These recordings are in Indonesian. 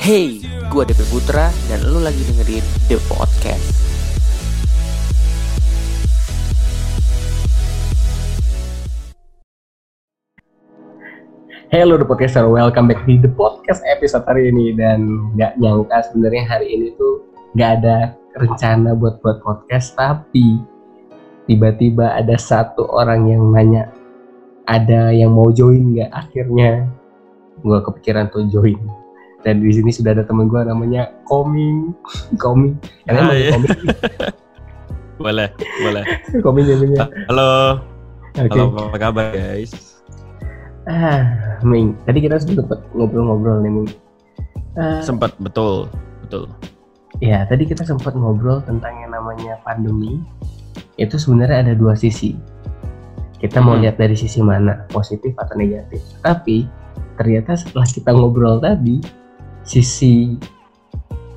Hey, gue DP Putra dan lu lagi dengerin The Podcast. Hello The Podcaster, welcome back di The Podcast episode hari ini Dan nggak nyangka sebenarnya hari ini tuh nggak ada rencana buat buat podcast Tapi tiba-tiba ada satu orang yang nanya Ada yang mau join nggak? Akhirnya gue kepikiran tuh join Dan di sini sudah ada temen gue namanya Koming Koming Kalian mau Hai. Koming? boleh boleh Koming namanya halo Oke halo apa kabar guys Ah, Ming, tadi kita sempat ngobrol-ngobrol nih, Ming. Ah, sempat betul betul Ya, tadi kita sempat ngobrol tentang yang namanya pandemi. Itu sebenarnya ada dua sisi. Kita mau Hmm. lihat dari sisi mana, positif atau negatif. Tapi ternyata setelah kita ngobrol tadi, sisi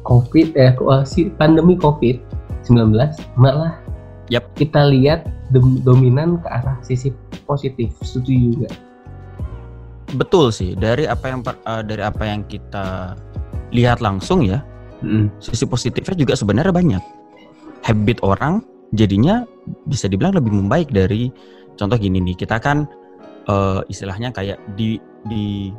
COVID, eh, kok- si pandemi COVID-19 malah Yap. kita lihat dom- dominan ke arah sisi positif. Setuju juga? betul sih dari apa yang eh, dari apa yang kita lihat langsung ya Mm. sisi positifnya juga sebenarnya banyak habit orang jadinya bisa dibilang lebih membaik dari contoh gini nih kita kan eh, istilahnya kayak di di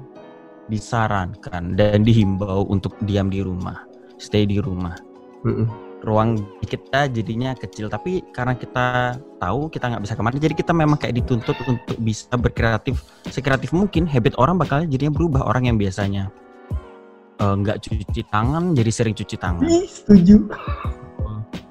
disarankan dan dihimbau untuk diam di rumah stay di rumah Mm-mm. ruang kita jadinya kecil tapi karena kita tahu kita nggak bisa ke mana jadi kita memang kayak dituntut untuk bisa berkreatif sekreatif mungkin habit orang bakal jadinya berubah orang yang biasanya eh, nggak cuci tangan jadi sering cuci tangan Ih, setuju.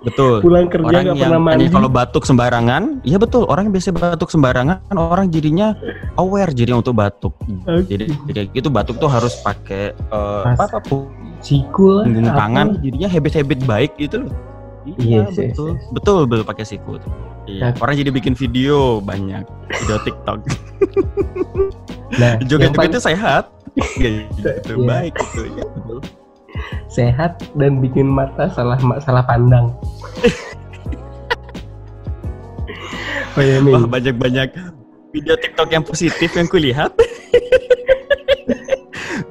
Betul Pulang kerja orang yang pernah mandi. kalau batuk sembarangan iya betul orang yang biasa batuk sembarangan orang jadinya aware jadi untuk batuk Oke. jadi kayak gitu batuk tuh harus pakai Pas- apa apa Siku punggung tangan jadinya habit-habit baik gitu loh iya Yes, yes, betul yes. betul betul pakai siku tuh. iya Nah. orang jadi bikin video banyak video TikTok Nah, joget yang paling itu sehat Iya, gitu Iya. baik gitu ya betul sehat dan bikin mata salah salah pandang. oh iya, wah Ming. banyak banyak video TikTok yang positif yang kulihat.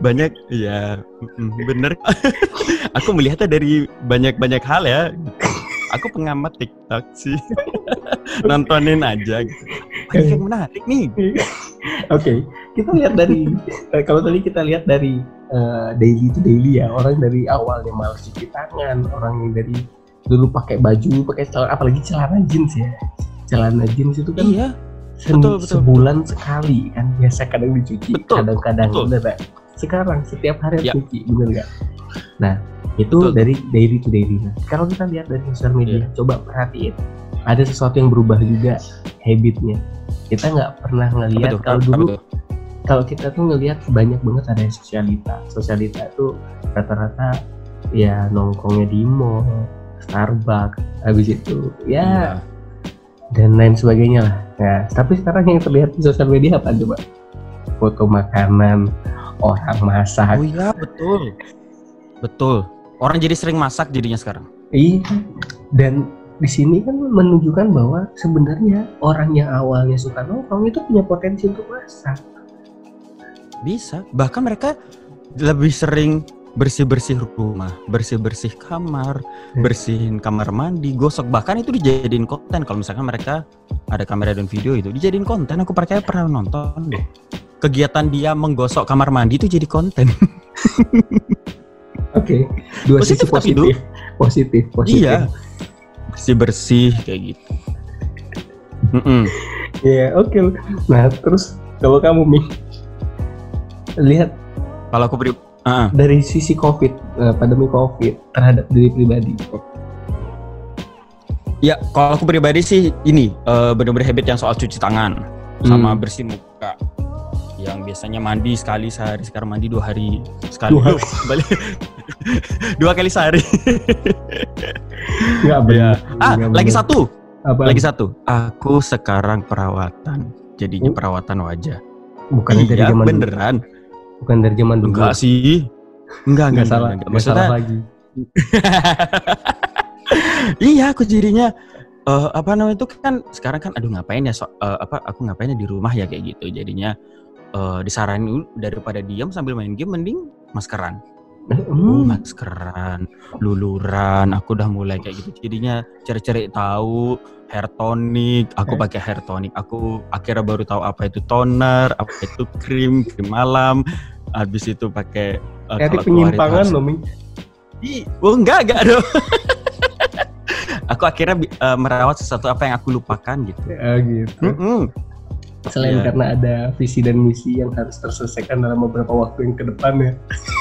Banyak ya bener. Aku melihatnya dari banyak banyak hal ya. Aku pengamat TikTok sih. Nontonin aja gitu. Banyak yang menarik nih Oke, kita lihat dari eh, kalau tadi kita lihat dari eh, daily to daily ya orang dari awalnya malas cuci tangan, orang yang dari dulu pakai baju, pakai celana, apalagi celana jeans ya. Celana jeans itu kan iya betul, betul, sebulan sekali kan biasa kadang dicuci, Betul, kadang-kadang betul. nggak? Sekarang setiap hari Ya. cuci, bener nggak? Nah itu Betul. dari daily to daily. Nah, kalau kita lihat dari sosial media, Iya. coba perhatiin ada sesuatu yang berubah juga habitnya. Kita nggak pernah ngelihat kalau dulu kalau kita tuh ngelihat banyak banget ada yang sosialita. Sosialita tuh rata-rata ya nongkrongnya di mall, Starbucks, habis itu ya Iya. dan lain sebagainya lah. Nah, tapi sekarang yang terlihat di sosial media apa coba? Foto makanan, orang masak. Oh iya betul. Betul. Orang jadi sering masak jadinya sekarang. Iya. Dan di sini kan menunjukkan bahwa sebenarnya orang yang awalnya suka nongkrong itu punya potensi untuk masak. Bisa. Bahkan mereka lebih sering bersih-bersih rumah, bersih-bersih kamar, Hmm. bersihin kamar mandi, gosok. Bahkan itu dijadiin konten. Kalau misalkan mereka ada kamera dan video itu dijadiin konten. Aku percaya pernah nonton deh. Kegiatan dia menggosok kamar mandi itu jadi konten. Oke, dua sisi Positif tapi, positif. Positif, positif. Iya. Bersih-bersih kayak gitu. Iya, oke. Nah, terus kalau kamu nih lihat Kalau aku beri Ah, ah. dari sisi COVID, eh, pandemi COVID terhadap diri pribadi. Ya, kalau aku pribadi sih ini eh, bener-bener habit yang soal cuci tangan sama Hmm. bersih muka. Yang biasanya mandi sekali sehari, sekarang mandi dua hari sekali. Dua dua kali sehari. Enggak Ya. benar. Ah, Nggak lagi satu, Apa? lagi satu. Aku sekarang perawatan. Jadinya Oh. perawatan wajah. bukan dari iya, zaman dulu. beneran. Bukan dari zaman dulu. Enggak sih. Enggak, Nggak enggak, salah, enggak. nggak salah Maksudnya lagi. iya aku jadinya eh apa namanya itu kan sekarang kan aduh ngapain ya so, eh, apa aku ngapain ya di rumah ya kayak gitu jadinya eh disaranin daripada diam sambil main game mending maskeran. Hmm. Maskeran, luluran, aku udah mulai kayak gitu. Jadinya cari-cari tahu hair tonic, aku Eh. pakai hair tonic. Aku akhirnya baru tahu apa itu toner, apa itu krim, krim malam. Habis itu pakai uh, kalau itu penyimpangan loh, Mi. Ih, oh enggak, enggak dong. aku akhirnya uh, merawat sesuatu apa yang aku lupakan gitu. Ya, gitu. Mm-mm. Selain Iya. karena ada visi dan misi yang harus terselesaikan dalam beberapa waktu yang ke depan ya.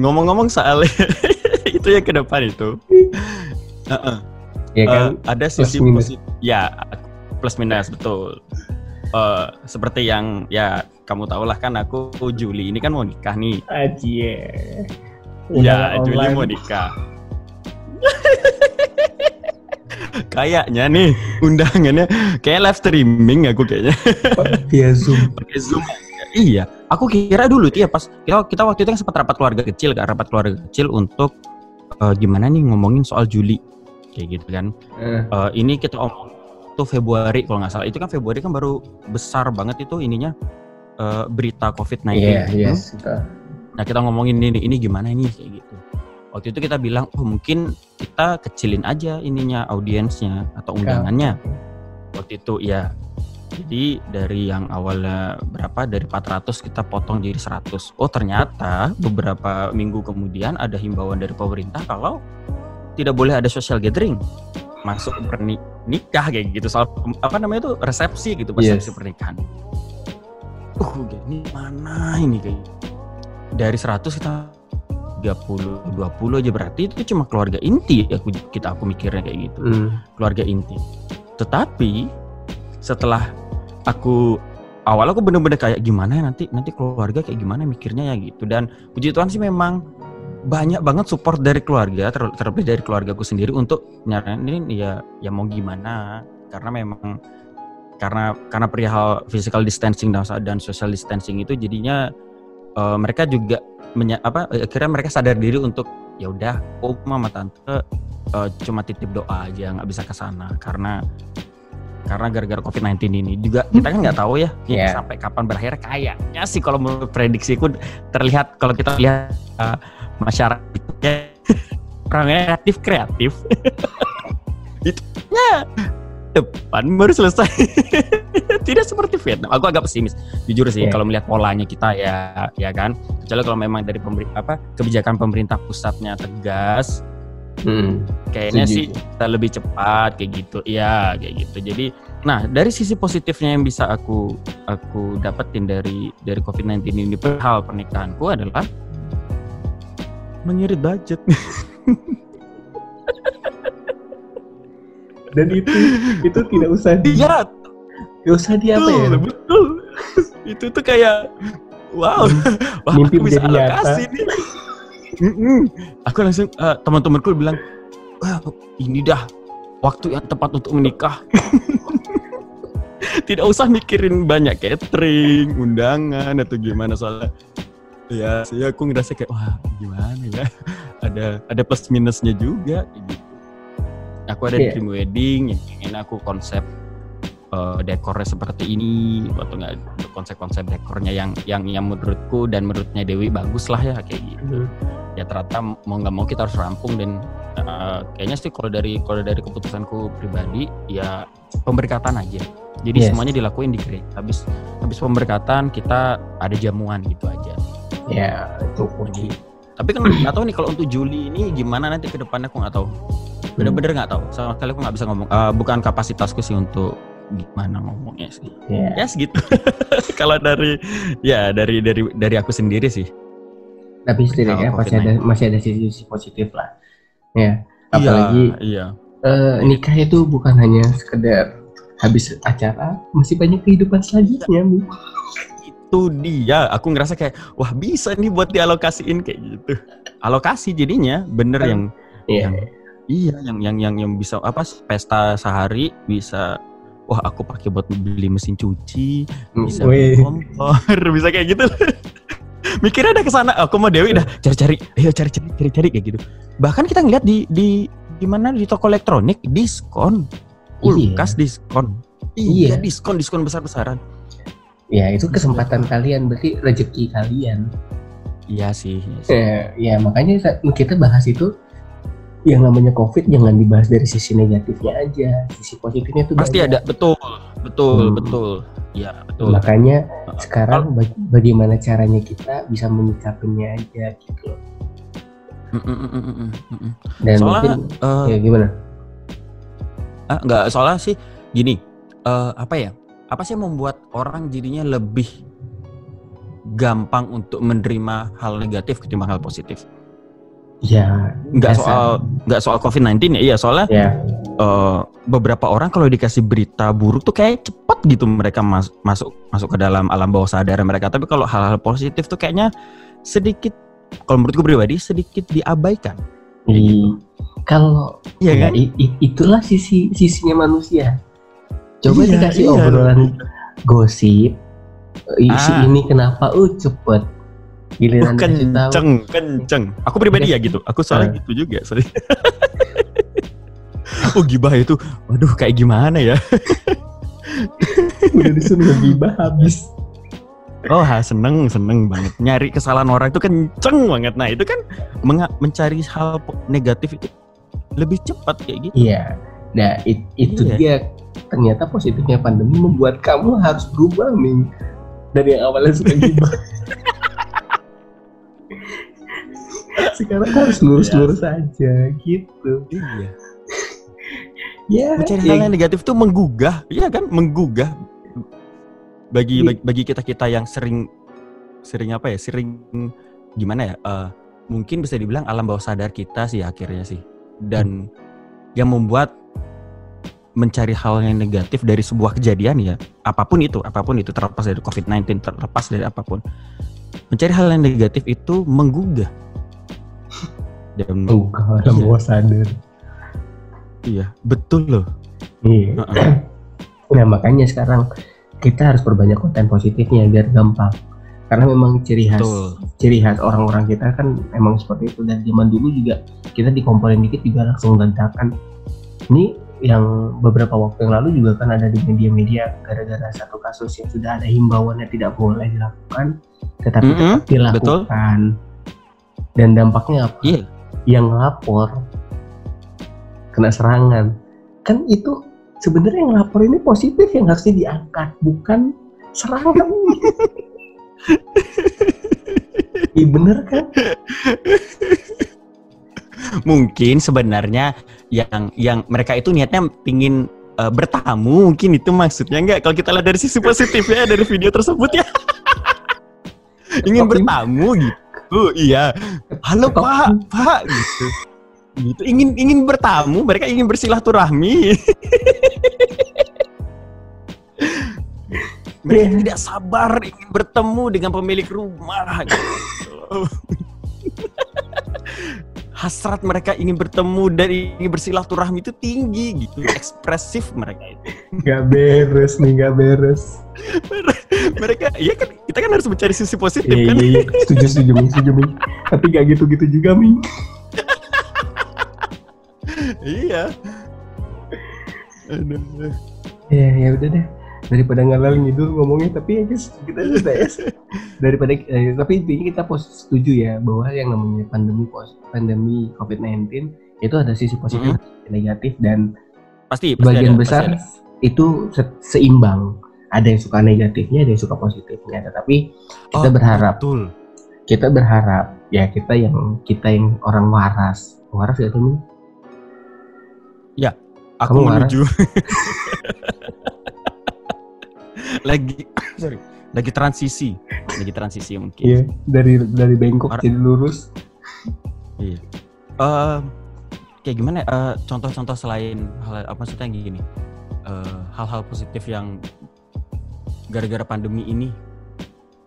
ngomong-ngomong soal itu ya ke depan itu. Heeh. Ya kan? Eh, ada sisi Plus minus. positif ya plus minus betul. Eh, seperti yang ya kamu tahu lah kan aku Juli ini kan mau nikah nih. Aji ya Juli mau nikah. Kayaknya nih undangannya. Kayak live streaming aku kayaknya. Via Zoom. pakai zoom iya aku kira dulu ya pas kita kita waktu itu kan sempat rapat keluarga kecil kan rapat keluarga kecil untuk eh, gimana nih ngomongin soal Juli kayak gitu kan. Eh, Eh, ini kita omong tuh Februari kalau nggak salah. Itu kan Februari kan baru besar banget itu ininya eh, berita COVID-19 Iya, Hmm? yes. nah kita ngomongin ini ini gimana ini kayak gitu. Waktu itu kita bilang oh mungkin kita kecilin aja ininya audiensnya atau undangannya. Waktu itu ya jadi dari yang awalnya berapa? Dari 400 kita potong jadi 100 oh ternyata beberapa minggu kemudian ada himbauan dari pemerintah kalau tidak boleh ada social gathering. Masuk perni- nikah kayak gitu. Soal apa namanya itu? Resepsi gitu pas Yes. resepsi pernikahan. Uh ini mana ini kayak? Dari 100 kita 30 20 aja. Berarti itu cuma keluarga inti aku kita aku mikirnya kayak gitu. Hmm. keluarga inti. Tetapi setelah aku awal aku bener-bener kayak gimana ya nanti nanti keluarga kayak gimana mikirnya ya gitu. Dan puji Tuhan sih memang banyak banget support dari keluarga ter- terlebih dari keluargaku sendiri untuk nyaranin ya ya mau gimana. Karena memang karena karena perihal physical distancing dan, dan social distancing itu jadinya eh, mereka juga menya, apa akhirnya mereka sadar diri untuk ya udah om mama tante eh, cuma titip doa aja nggak bisa ke sana. Karena karena gara-gara COVID-19 ini juga kita kan nggak tahu ya ini Yeah. sampai kapan berakhir kayaknya sih kalau menurut prediksiku terlihat kalau kita lihat eh, masyarakatnya orangnya kreatif kreatif. Itu ya depan baru selesai. Tidak seperti Vietnam. Aku agak pesimis. Jujur sih Yeah. kalau melihat polanya kita ya ya kan. Kecuali kalau memang dari pemerintah apa kebijakan pemerintah pusatnya tegas Hmm. kayaknya Setuju. sih kita lebih cepat kayak gitu iya kayak gitu jadi nah dari sisi positifnya yang bisa aku aku dapetin dari dari COVID-19 ini hal pernikahanku adalah mengirit budget Dan itu itu tidak usah di, iya tidak usah di apa ya? betul, itu tuh kayak wow wah aku bisa nyata. alokasi nih Mm-mm. aku langsung eh, teman-temanku bilang wah ini dah waktu yang tepat untuk menikah tidak usah mikirin banyak catering undangan atau gimana soalnya ya saya aku ngerasa kayak wah gimana ya ada ada plus minusnya juga gitu aku ada Iya. dream wedding yang ingin aku konsep eh, dekornya seperti ini atau enggak konsep-konsep dekornya yang yang yang menurutku dan menurutnya Dewi bagus lah ya kayak gitu. Hmm. ya ternyata mau nggak mau kita harus rampung dan eh, kayaknya sih kalau dari kalau dari keputusanku pribadi ya pemberkatan aja. Jadi Yes. semuanya dilakuin di gereja. Habis habis pemberkatan kita ada jamuan gitu aja. Ya, itu Jadi, tapi kan nggak tahu nih kalau untuk Juli ini gimana nanti ke depannya aku nggak tahu. Bener-bener nggak tahu. Sama sekali aku nggak bisa ngomong Eh, bukan kapasitasku sih untuk gimana ngomongnya sih Ya. ya segitu kalau dari ya dari dari dari aku sendiri sih Tapi setidaknya Kalau masih ada COVID-19. masih ada sisi positif lah. Ya. Apalagi iya eh, nikah itu bukan hanya sekedar habis acara, masih banyak kehidupan selanjutnya. Mi. itu dia aku ngerasa kayak wah bisa nih buat dialokasiin kayak gitu alokasi jadinya bener yang Iya. yang iya yang yang yang yang bisa apa pesta sehari bisa wah aku pakai buat beli mesin cuci bisa Weh. beli kompor bisa kayak gitu mikirnya ada ke sana aku mau Dewi dah cari-cari ayo cari-cari cari-cari kayak gitu bahkan kita ngeliat di di di mana di toko elektronik diskon Iya. kulkas diskon Iya. iya diskon diskon besar-besaran ya itu kesempatan kalian berarti rezeki kalian Iya sih. iya sih. ya, ya makanya kita bahas itu yang namanya covid jangan dibahas dari sisi negatifnya aja sisi positifnya tuh Pasti banyak. ada, betul, betul, Hmm. betul. Ya betul. makanya Uh, sekarang baga- bagaimana caranya kita bisa menyikapinya aja gitu. Mm, mm, mm, mm, dan Soalnya, mungkin eh, ya gimana ah, nggak soalnya sih gini, eh, apa ya? Apa sih yang membuat orang jadinya lebih gampang untuk menerima hal negatif ketimbang hal positif? Ya Nggak soal nggak soal COVID-19 ya, iya soalnya ya eh, beberapa orang kalau dikasih berita buruk tuh kayak cepet gitu mereka mas- masuk masuk ke dalam alam bawah sadar mereka. Tapi kalau hal-hal positif tuh kayaknya sedikit kalau menurutku pribadi sedikit diabaikan. i- kalau Iya ya, kan? itulah sisi sisinya manusia coba Iya, dikasih iya. obrolan gosip isi Ah. ini kenapa uh cepet giliran kenceng, kenceng. Aku pribadi ya gitu. Aku soalnya Ah. gitu juga. Sorry. oh gibah itu, waduh kayak gimana ya? udah disuruh gibah habis Oh ha, seneng, seneng banget. Nyari kesalahan orang itu kenceng banget. Nah itu kan mencari hal negatif itu lebih cepat kayak gitu. iya nah it- itu Iya. dia ternyata positifnya pandemi membuat kamu harus berubah nih dari yang awalnya suka gibah sekarang harus lurus-lurus aja gitu Iya. ya Mencari ya, hal yang negatif itu menggugah, iya kan? Menggugah bagi Iya. bagi, bagi kita kita yang sering sering apa ya? Sering gimana ya? eh, mungkin bisa dibilang alam bawah sadar kita sih akhirnya sih. Dan yang membuat mencari hal yang negatif dari sebuah kejadian ya, apa pun itu, apa pun itu terlepas dari COVID-19, terlepas dari apa pun. Mencari hal yang negatif itu menggugah. Dan enggak alam Iya. bawah sadar iya, betul loh. iya. Nah makanya sekarang kita harus perbanyak konten positifnya biar gampang. Karena memang ciri khas Betul. ciri khas orang-orang kita kan emang seperti itu dan zaman dulu juga kita dikomporin dikit juga langsung ledakan. Ini yang beberapa waktu yang lalu juga kan ada di media-media gara-gara satu kasus yang sudah ada himbauannya tidak boleh dilakukan, tetapi Mm-mm, tetap dilakukan. Dan dampaknya apa? Iya. Yang lapor kena serangan. Kan itu sebenarnya yang lapor ini positif yang harusnya diangkat, bukan serangan. Iya bener kan? mungkin sebenarnya yang yang mereka itu niatnya pingin eh, bertamu mungkin itu maksudnya enggak kalau kita lihat dari sisi positifnya dari video tersebut ya ingin bertamu gitu iya halo pak pak gitu gitu ingin ingin bertamu mereka ingin bersilaturahmi mereka Iya. tidak sabar ingin bertemu dengan pemilik rumah gitu. hasrat mereka ingin bertemu dan ingin bersilaturahmi itu tinggi gitu ekspresif mereka itu Gak beres nih, gak beres. mereka iya kan kita kan harus mencari sisi positif Iya, kan iya, iya. Setuju, setuju, Ming. Setuju, Ming. Tapi gak gitu-gitu juga, Ming. iya Aduh. Ya, ya udah deh. Daripada ngalal ngidul ngomongnya, tapi ya guys, kita sudah ya. Daripada, eh, tapi intinya kita pos setuju ya bahwa yang namanya pandemi pos pandemi COVID-19 itu ada sisi positif, sisi negatif dan pasti pasti sebagian ada, pasti besar ada. itu se- seimbang. Ada yang suka negatifnya, ada yang suka positifnya. Tetapi kita Oh, berharap betul kita berharap ya kita yang kita yang orang waras waras ya tuh aku Kamu menuju lagi sorry lagi transisi lagi transisi mungkin iya dari dari bengkok War- jadi lurus Iya. Eh, kayak gimana? Eh, contoh-contoh selain hal apa maksudnya gini? eh, hal-hal positif yang gara-gara pandemi ini,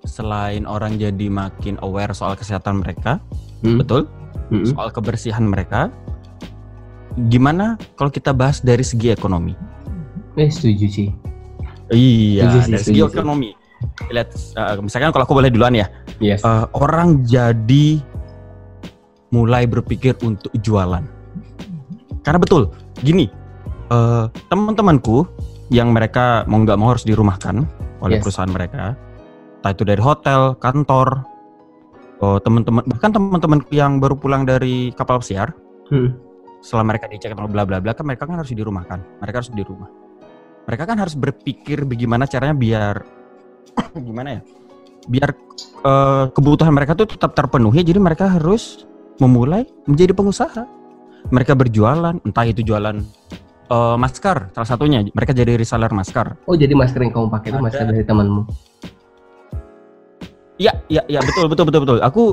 selain orang jadi makin aware soal kesehatan mereka, Hmm, betul? hmm. Soal kebersihan mereka. Gimana kalau kita bahas dari segi ekonomi? eh setuju sih Iya, Setuju dari segi ekonomi. Lihat, eh, misalkan kalau aku boleh duluan ya, yes eh, orang jadi mulai berpikir untuk jualan. Karena betul, gini, eh, teman-temanku yang mereka mau nggak mau harus dirumahkan, oleh Yes. perusahaan mereka. Entah itu dari hotel, kantor, oh, teman-teman bahkan teman-teman yang baru pulang dari kapal pesiar Hmm. setelah mereka dicek bla bla bla kan mereka kan harus dirumahkan. Mereka harus di rumah. Mereka kan harus berpikir bagaimana caranya biar gimana ya? Biar eh, kebutuhan mereka tuh tetap terpenuhi jadi mereka harus memulai menjadi pengusaha. Mereka berjualan, entah itu jualan eh, masker salah satunya. Mereka jadi reseller masker. Oh jadi masker yang kamu pakai itu masker dari temanmu? Iya, iya, iya betul betul betul betul. Aku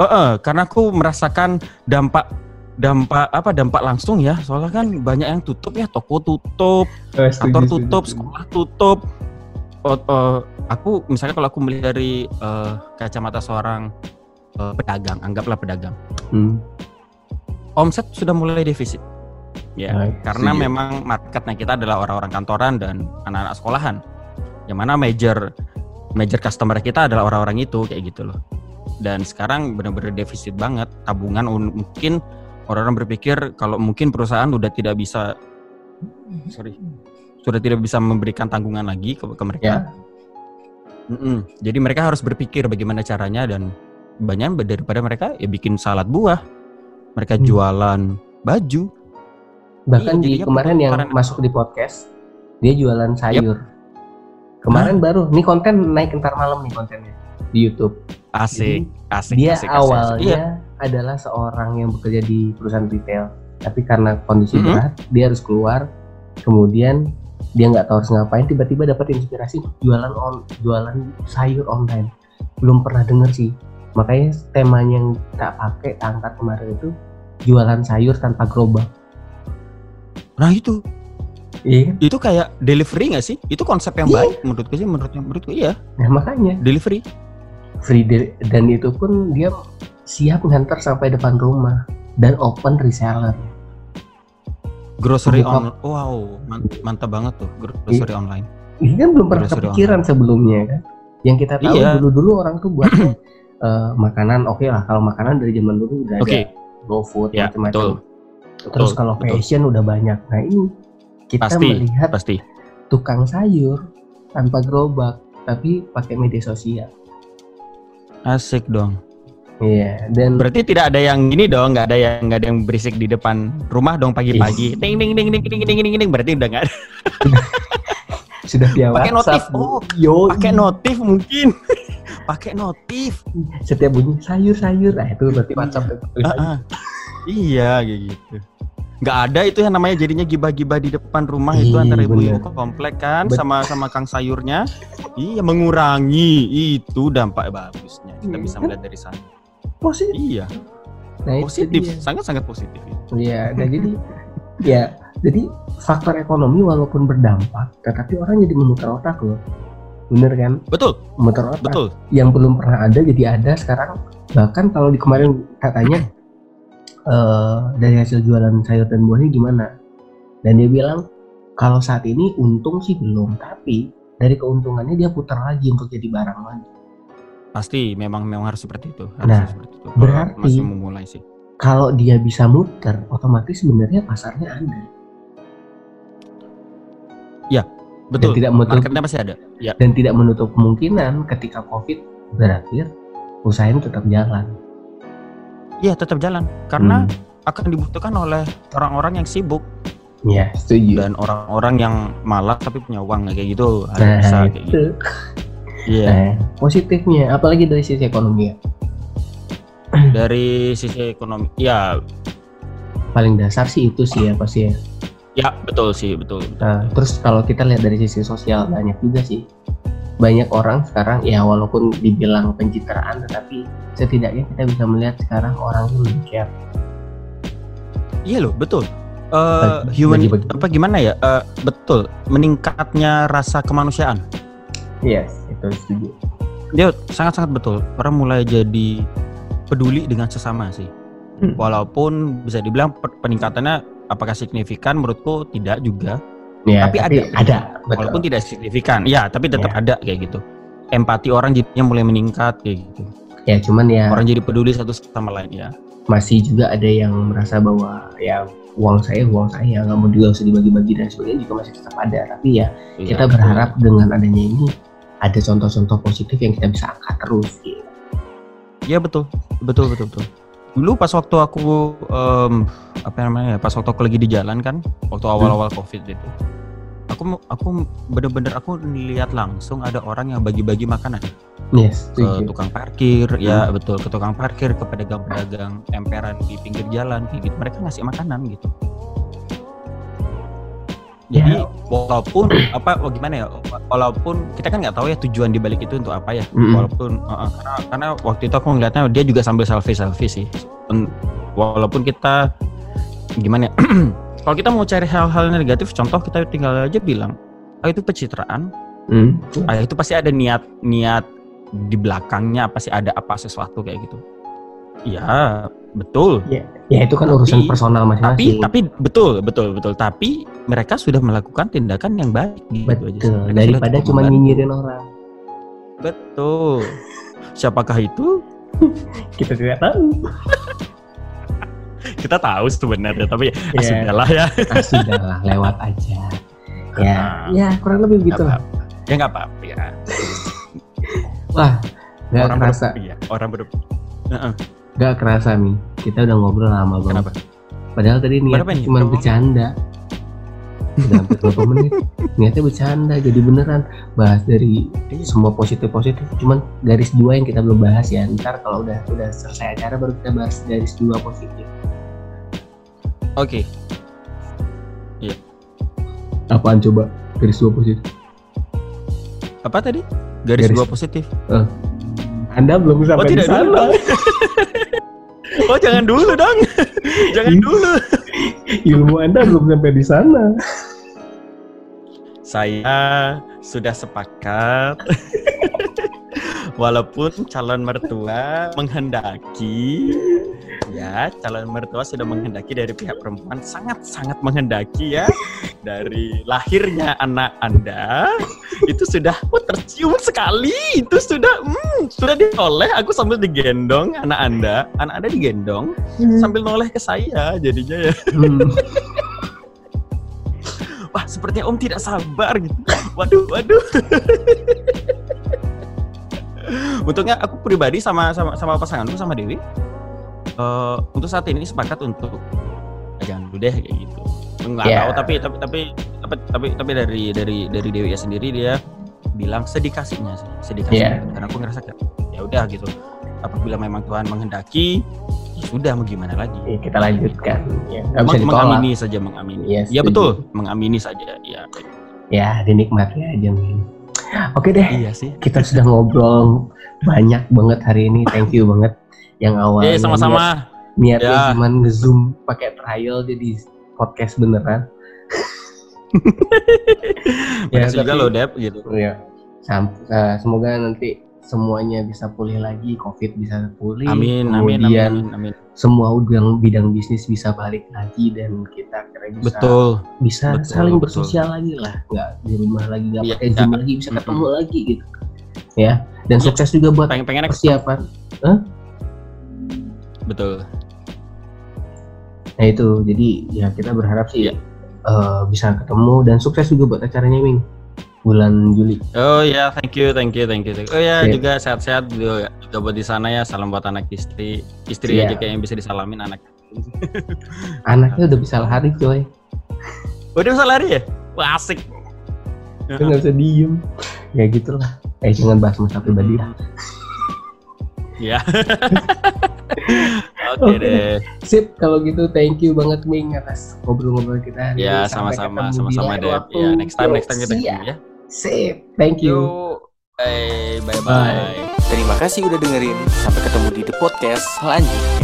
eh, eh, karena aku merasakan dampak dampak apa dampak langsung ya. Soalnya kan banyak yang tutup ya, toko tutup, kantor tutup, sekolah tutup. Oh, eh, aku misalnya kalau aku melihat dari eh, kacamata seorang eh, pedagang, anggaplah pedagang, Hmm. omset sudah mulai defisit. Ya, Baik, karena setuju. memang marketnya kita adalah orang-orang kantoran dan anak-anak sekolahan. Yang mana major major customer kita adalah orang-orang itu kayak gitu loh. Dan sekarang benar-benar defisit banget tabungan un- mungkin orang-orang berpikir kalau mungkin perusahaan udah tidak bisa sorry sudah tidak bisa memberikan tanggungan lagi ke, ke mereka. Ya. Mm-mm. Jadi mereka harus berpikir bagaimana caranya dan banyak daripada mereka ya bikin salad buah, mereka Hmm. jualan baju. Bahkan Iya, di kemarin yang pertukaran- masuk di podcast dia jualan sayur. Kemarin baru nih konten naik entar malam nih kontennya di YouTube. Asik, asik, Dia asik, asik, asik. awalnya Iya, adalah seorang yang bekerja di perusahaan retail, tapi karena kondisi Mhm. berat dia harus keluar. Kemudian dia nggak tahu harus ngapain, tiba-tiba dapat inspirasi jualan on jualan sayur online. Belum pernah denger sih. Makanya temanya yang tak pakai tak angkat kemarin itu jualan sayur tanpa gerobak. Nah itu, Iya itu kayak delivery nggak sih? Itu konsep yang Iya. baik menurutku sih, menurut menurutku iya, Nah makanya delivery. free de- dan itu pun dia siap nganter sampai depan rumah dan open reseller. Grocery Buka- on, wow, man- mantap banget tuh grocery online. Ini kan belum pernah Grocery kepikiran sebelumnya kan. Yang kita tahu Iya. dulu-dulu orang tuh buat eh, makanan oke lah kalau makanan dari zaman dulu udah Oke, ada GoFood ya betul, macam-macam. Terus betul, kalau betul. fashion udah banyak. Nah ini kita Pasti. melihat pasti. tukang sayur tanpa gerobak tapi pakai media sosial. Asik dong. Iya dan Berarti tidak ada yang ini dong, nggak ada yang nggak ada yang berisik di depan rumah dong pagi-pagi. Ding ding ding ding ding ding ding ding. Berarti udah nggak ada. sudah via Pakai notif. Oh, Yo, Pakai notif mungkin. Pakai notif. setiap bunyi sayur-sayur. Nah itu berarti WhatsApp. Ah, ah. Iya kayak gitu. Nggak ada itu yang namanya jadinya gibah-gibah di depan rumah itu Ih, antara ibu-ibu komplek kan Bet- sama sama kang sayurnya. Iya mengurangi itu dampak bagusnya. Kita Iya, bisa kan? melihat dari sana. Positif. Iya, Nah, positif, dia. sangat-sangat positif. Iya, dan jadi ya, jadi faktor ekonomi walaupun berdampak, tetapi orang jadi memutar otak loh. Bener kan? Betul, Memutar otak. betul. Yang belum pernah ada jadi ada sekarang. Bahkan kalau di kemarin katanya eh, dari hasil jualan sayur dan buahnya gimana? Dan dia bilang kalau saat ini untung sih belum, tapi dari keuntungannya dia putar lagi untuk jadi barang lagi. Pasti memang memang harus seperti itu. Harus Nah, seperti itu. Berarti- masih memulai sih. Kalau dia bisa muter, otomatis sebenarnya pasarnya ada. Betul. tidak menutup- Marketnya pasti ada. Ya, dan tidak menutup kemungkinan ketika COVID berakhir usahanya tetap jalan. iya tetap jalan karena Hmm. akan dibutuhkan oleh orang-orang yang sibuk ya setuju. dan orang-orang yang malas tapi punya uang kayak gitu ada nah bisa kayak gitu. Iya. Nah, positifnya apalagi dari sisi ekonomi ya. Dari sisi ekonomi, ya, Paling dasar sih itu sih ya pasti ya. ya betul sih, betul. betul. Nah, terus kalau kita lihat dari sisi sosial banyak juga sih. Banyak orang sekarang ya walaupun dibilang pencitraan tetapi setidaknya kita bisa melihat sekarang orang itu lebih care. Iya loh, betul. Bagi- human bagi-bagi. apa gimana ya? Eh, betul, meningkatnya rasa kemanusiaan. Yes, setuju. Dia sangat-sangat betul. Orang mulai jadi peduli dengan sesama sih. Hmm. Walaupun bisa dibilang peningkatannya apakah signifikan menurutku tidak juga. Ya, Tapi ada. ada, betul. Walaupun tidak signifikan. Ya, tapi tetap Ya. ada kayak gitu. Empati orang jadinya mulai meningkat kayak gitu. Ya cuman ya Orang jadi peduli satu sama lain ya. masih juga ada yang merasa bahwa ya uang saya uang saya nggak mau juga usah dibagi-bagi dan sebagainya juga masih tetap ada. Tapi ya Iya, kita betul. berharap dengan adanya ini ada contoh-contoh positif yang kita bisa angkat terus gitu. Iya betul, betul betul betul. Dulu pas waktu aku em, apa namanya? ya, Pas waktu aku lagi di jalan kan, waktu awal-awal covid itu, aku aku bener-bener aku lihat langsung ada orang yang bagi-bagi makanan Yes, ke setuju. tukang parkir, ya betul ke tukang parkir, ke pedagang-pedagang emperan di pinggir jalan kayak gitu. Mereka ngasih makanan gitu. Jadi walaupun apa oh, gimana ya? Walaupun kita kan nggak tahu ya tujuan dibalik itu untuk apa ya. Mm-mm. Walaupun uh, karena karena waktu itu aku ngeliatnya dia juga sambil selfie selfie sih. Walaupun kita gimana ya? Kalau kita mau cari hal-hal negatif, contoh kita tinggal aja bilang, ah itu pencitraan, Hmm. ah itu pasti ada niat niat di belakangnya pasti ada apa sesuatu kayak gitu. Ya betul. Ya itu kan Tapi- urusan personal Tapi masing-masing. tapi betul betul betul. Tapi mereka sudah melakukan tindakan yang baik gitu aja. Betul. Mereka Daripada cuma nyinyirin orang. Betul. Siapakah itu? Kita tidak tahu. Kita tahu sebenarnya, tapi Iya. ah, sudahlah ya. Ah, sudahlah, lewat aja. Ya, ya kurang lebih gitu. Nggak apa-apa. Ya nggak apa-apa ya. Wah, nggak orang kerasa, ber- orang ber Heeh. Nggak kerasa nih. Kita udah ngobrol lama banget. Kenapa? Padahal tadi niatnya nih? cuma bercanda. Udah hampir berapa menit? Niatnya bercanda, jadi beneran bahas dari Iya. semua positif positif. Cuman garis dua yang kita belum bahas ya. Ntar kalau udah udah selesai acara baru kita bahas garis dua positif. Oke. Apaan coba garis dua positif? Apa tadi? Garis, Garis- dua positif. Anda belum sampai Oh, di tidak sana. oh, jangan dulu dong. jangan dulu. Ilmu Anda belum sampai di sana. Saya sudah sepakat. Walaupun calon mertua menghendaki, ya calon mertua sudah menghendaki dari pihak perempuan sangat-sangat menghendaki ya dari lahirnya anak anda. Itu sudah oh, tercium sekali. Itu sudah hmm, sudah dioleh. Aku sambil digendong anak anda. Anak anda digendong sambil noleh ke saya jadinya ya. Hmm. wah sepertinya om tidak sabar gitu. Waduh waduh. Untungnya aku pribadi sama sama sama pasanganku sama Dewi eh, untuk saat ini sepakat untuk "Ah, jangan dulu deh kayak gitu nggak Ya. tahu tapi tapi tapi tapi tapi tapi dari dari dari Dewi sendiri dia bilang sedikasinya sih sedikasinya Ya. karena aku ngerasa kayak ya udah gitu apabila memang Tuhan menghendaki ya sudah mau gimana lagi Ya, kita lanjutkan. Ya, Meng- ditolak. mengamini saja mengamini ya setuju. betul mengamini saja ya Ya, dinikmati aja. Oke deh, iya sih kita sudah ngobrol banyak banget hari ini. Thank you banget. Yang awalnya Eh sama-sama. niat- niatnya Ya. cuma nge-zoom pakai trial jadi podcast beneran. Ya, Makasih juga loh Dep gitu. Ya. Sam- eh, semoga nanti semuanya bisa pulih lagi, Covid bisa pulih. Amin amin kemudian amin amin. semua bidang bidang bisnis bisa balik lagi dan kita kira bisa Betul. bisa betul, saling betul. bersosial lagi lah nggak di rumah lagi nggak Iya, pakai zoom lagi bisa ketemu Mm-mm. lagi gitu ya dan sukses juga buat Pengen pengen persiapan betul. nah itu jadi ya kita berharap sih Iya. eh, bisa ketemu dan sukses juga buat acaranya Ming bulan Juli Oh ya, thank you, thank you, thank you. thank you. Oh ya, Sip. juga sehat-sehat juga, juga buat di sana ya. Salam buat anak istri. Istri Iya. aja kayak yang bisa disalamin anak. anaknya udah bisa lari coy Udah bisa lari ya? Wah, asik. Nggak bisa diem ya gitulah eh jangan bahas masalah pribadi lah Ya. Oke Oke. deh. sip kalau gitu thank you banget Ming atas ngobrol-ngobrol kita hari Ya, sama-sama, sama-sama deh. Ya, next time, next time kita ketemu ya. sip thank you bye, Bye. bye. Terima kasih udah dengerin. Sampai ketemu di The Podcast selanjutnya.